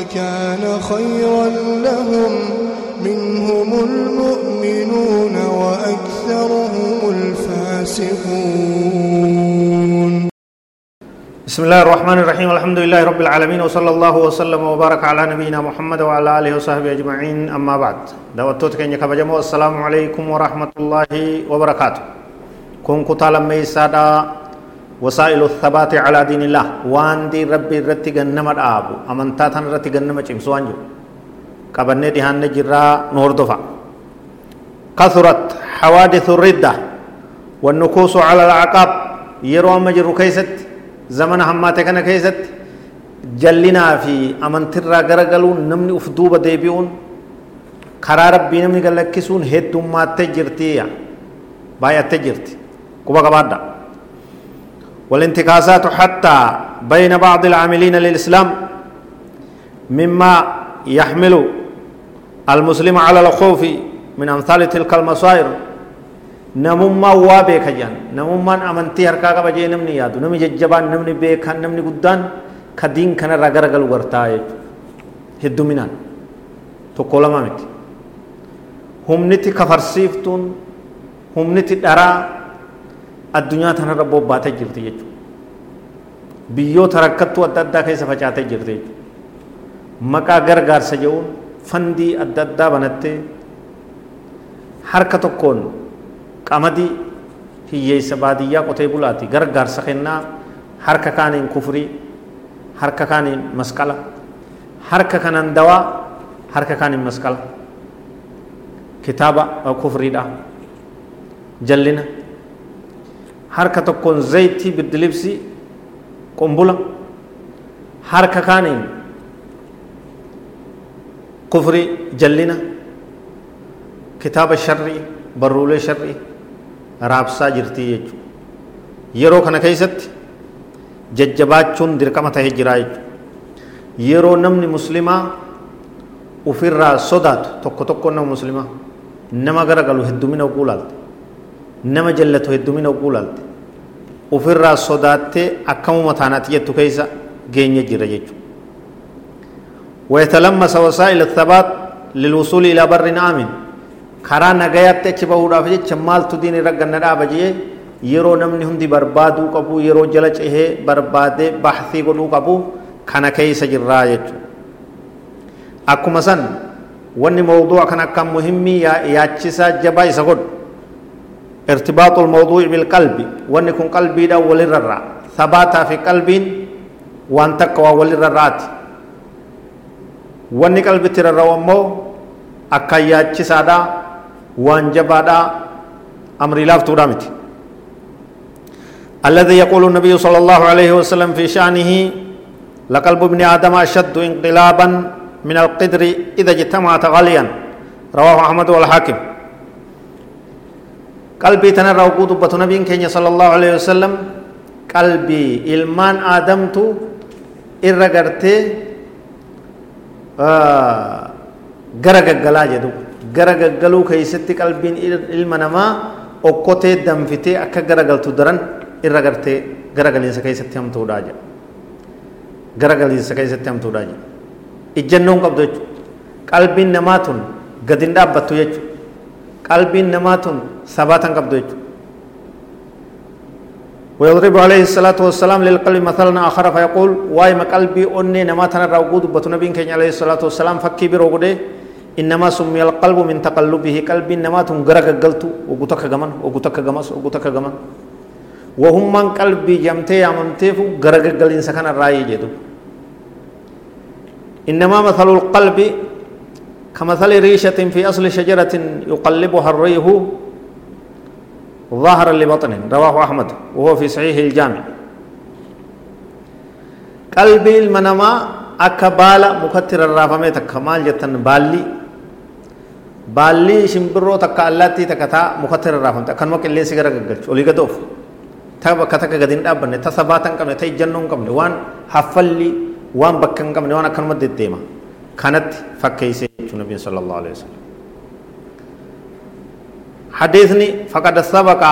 لكان خيرا لهم منهم المؤمنون وأكثرهم الفاسقون. بسم الله الرحمن الرحيم. الحمد لله رب العالمين. وصلى الله وسلم وبارك على نبينا محمد وعلى آله وصحبه أجمعين. أما بعد. كن يكبجمو السلام عليكم ورحمة الله وبركاته. كن كتالا ميسادا وسائل الثبات على دين الله. وان دي ربي رتي غنم دابو امنتاتن رتي غنم چمسو انجو قبنه دهان نجرا نور دفع. كثرت حوادث الردة. والنكوس على العقاب. يرو مجر كيست. زمن هماته كان كيست جلنا في امنترا غرغلون نمني أف دوبه ديبيون. خرا ربي نمني گلكسون هدومات جرتي بايات جرتي. كوبا قبادا والانتكاسات حتى بين بعض العاملين للإسلام مما يحمل المسلم على الخوف من أمثال تلك المصائر. نمما وابيك جان. نمما أمنتي هركا قبجي نمني يادو. نمي ججبان نمني بيكان نمني قدان. كدين كان رغرغل ورتاي. هدو منان. تقول ما مت هم نتي كفرسيفتون. هم نتي addunyaa tanarra bobbaatee jirti jechuudha biyyoota rakkattuu adda addaa keessa facaatee jirti jechuudha maqaa gargaarsa jedhuun fandii adda addaa banattee harka tokkoon qamadii hiyyeessa baadiyyaa qotee bulaati gargaarsa kennaa harka kaaniin kufrii harka kaaniin masqala harka kanan dawaa harka kaaniin masqala kitaaba kufriidha jallina harka tokkoon zayitii biddilibsii qumbula harka kaaniin kufri jallina kitaaba sharrii barruulee sharrii raabsaa jirtii jechuudha yeroo kana keessatti jajjabaachuun dirqama tahee jiraa jechuudha yeroo namni muslimaa ufirraa sodaatu tokko tokko nama muslimaa nama garagalu heddumina oguu laalte nama jallatu heddumina oguu laalte ofirraa sodaattee akkamuma taanaatti jettu keessa geenye jira jechuudha ويتلمس وسائل الثبات للوصول إلى بر آمن karaa nagayaatti achi bahuudhaaf jecha maaltu diin irra ganna dhaaba jee yeroo namni hundi barbaaduu qabu yeroo jala cehee barbaadee baxsii godhuu qabu kana keessa jirraa jechuudha akkuma san wanni mawduuca kan akka muhimmii yaachisaa jabaa isa godhu ارتباط الموضوع بالقلب. ونكون قلبي دا وللرا ثباتا في قلب وأن تقوى وللرات وني قلبي ترى ومو أكايات سادا وأن جبادا أمر لاف تورامت الذي يقول النبي صلى الله عليه وسلم في شأنه لقلب ابن آدم أشد انقلابا من القدر إذا اجتمعت غاليا. رواه أحمد والحاكم. Qalbii tanarraa oguu dubbatu nabiin keenya sala allahu alaihi wasalam qalbii ilmaan aadamtu irra gartee gara gaggalaa jedhu gara gaggaluu keeysatti qalbiin ilma namaa okkotee danfitee akka garagaltu daran irra gartee garagaliinsa keessatti hamtuudha jedha garagaliinsa keessatti hamtuudha jedha ijjannoon qabdu jechuudha qalbiin namaa tun gad hin dhaabbattu jechuudha qalbiin namaa tun sabatan qabdu ويضرب عليه الصلاة والسلام للقلب مثلا آخر فيقول وايم قلبي أني نما تنرى وجود بتنبين كين عليه الصلاة والسلام فكي بروغده إنما سمي القلب من تقلبه. قلب إنما تنغرق قلت وقتك غمن وقتك غمس. وقتك غمن وهم من قلبي جمتي أممتي غرق قلين سكن الرأي جدو. إنما مثل القلب كمثل ريشة في أصل شجرة يقلبها الريح ظاهرا لبطن رواه أحمد وهو في صحيح الجامع قلبي المنما rarraafamee takka maal jettan baalli baalli shimbirroo takka allaattii takka taa mukatti rarraafamte akkanuma qilleensi gara gaggalchu olii gad oofu ta bakka takka gadi hin dhaabbanne ta sabaata hin qabne ta ijjannoo hin qabne waan haffalli waan kanatti fakkeessee jechuu nabiin sallallahu alaihi wasallam حديثني فقد سبق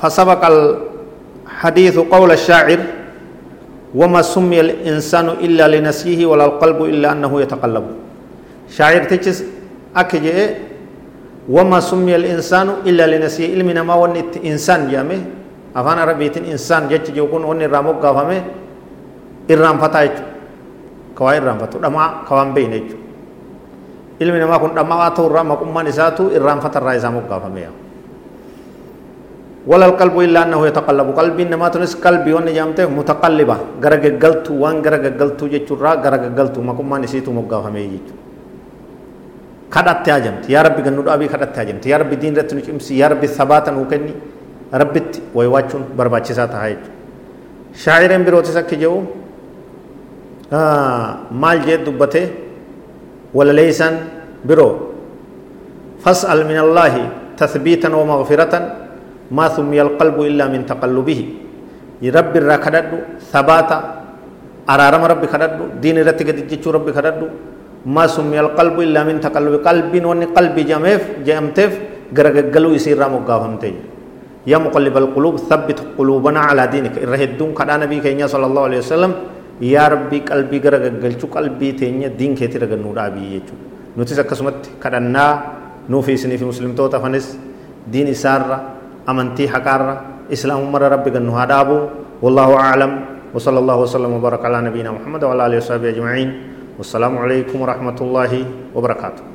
فسبق الحديث قول الشاعر وما سمي الإنسان إلا لنسيه ولا القلب إلا أنه يتقلب. شاعر تجس أكجئ وما سمي الإنسان إلا لنسيه. علمنا ما ونت إنسان جامه أفان عربيتين إنسان جتش جوكون وني رامو قافمه إرام فتايج دماء كوان بين يجو علمنا ما كن دماء تو رام كمان إساتو إرام فتر رايزامو قافمه ولا القلب إلا أنه يتقلب قلبي إنما تنس قلبي وأن جامته متقلبة غرق قلت وان غرق قلت جتشرا غرق قلت ما كم ما نسيت مقاف ميجي كدت تاجمت يا ربي جنود أبي كدت تاجمت يا ربي دين رتنو إمسي يا ربي ثباتا وكني ربت ويواجهون برباچسا تهايج شاعرين بروتسا كجو آه مال جد دبته ولا ليسان برو. فاسأل من الله تثبيتا ومغفرة ما سمي القلب إلا من تقلبه. رب الركدد ثباتا أرارم ربي خدد دين رتي قد جيتشو ربي خدد ما سمي القلب إلا من تقلب قلب وني قلب جمف جمتف غرغغلو يسير رامو غافمتي يا مقلب القلوب ثبت قلوبنا على دينك. الرهدون كدا نبي كينيا صلى الله عليه وسلم. يا ربي قلبي غرغغلچو قلبي تينيا دين كيتي رغنو دابي يچو نوتي سكسمت كدنا نوفي سني في مسلم توتا فنس دين سارة amantii haqaarra islaamummarra rabbi gannu haa dhaabu wallahu aclam وصلى الله وسلم وبارك على نبينا محمد وعلى اله وصحبه اجمعين والسلام عليكم ورحمه الله وبركاته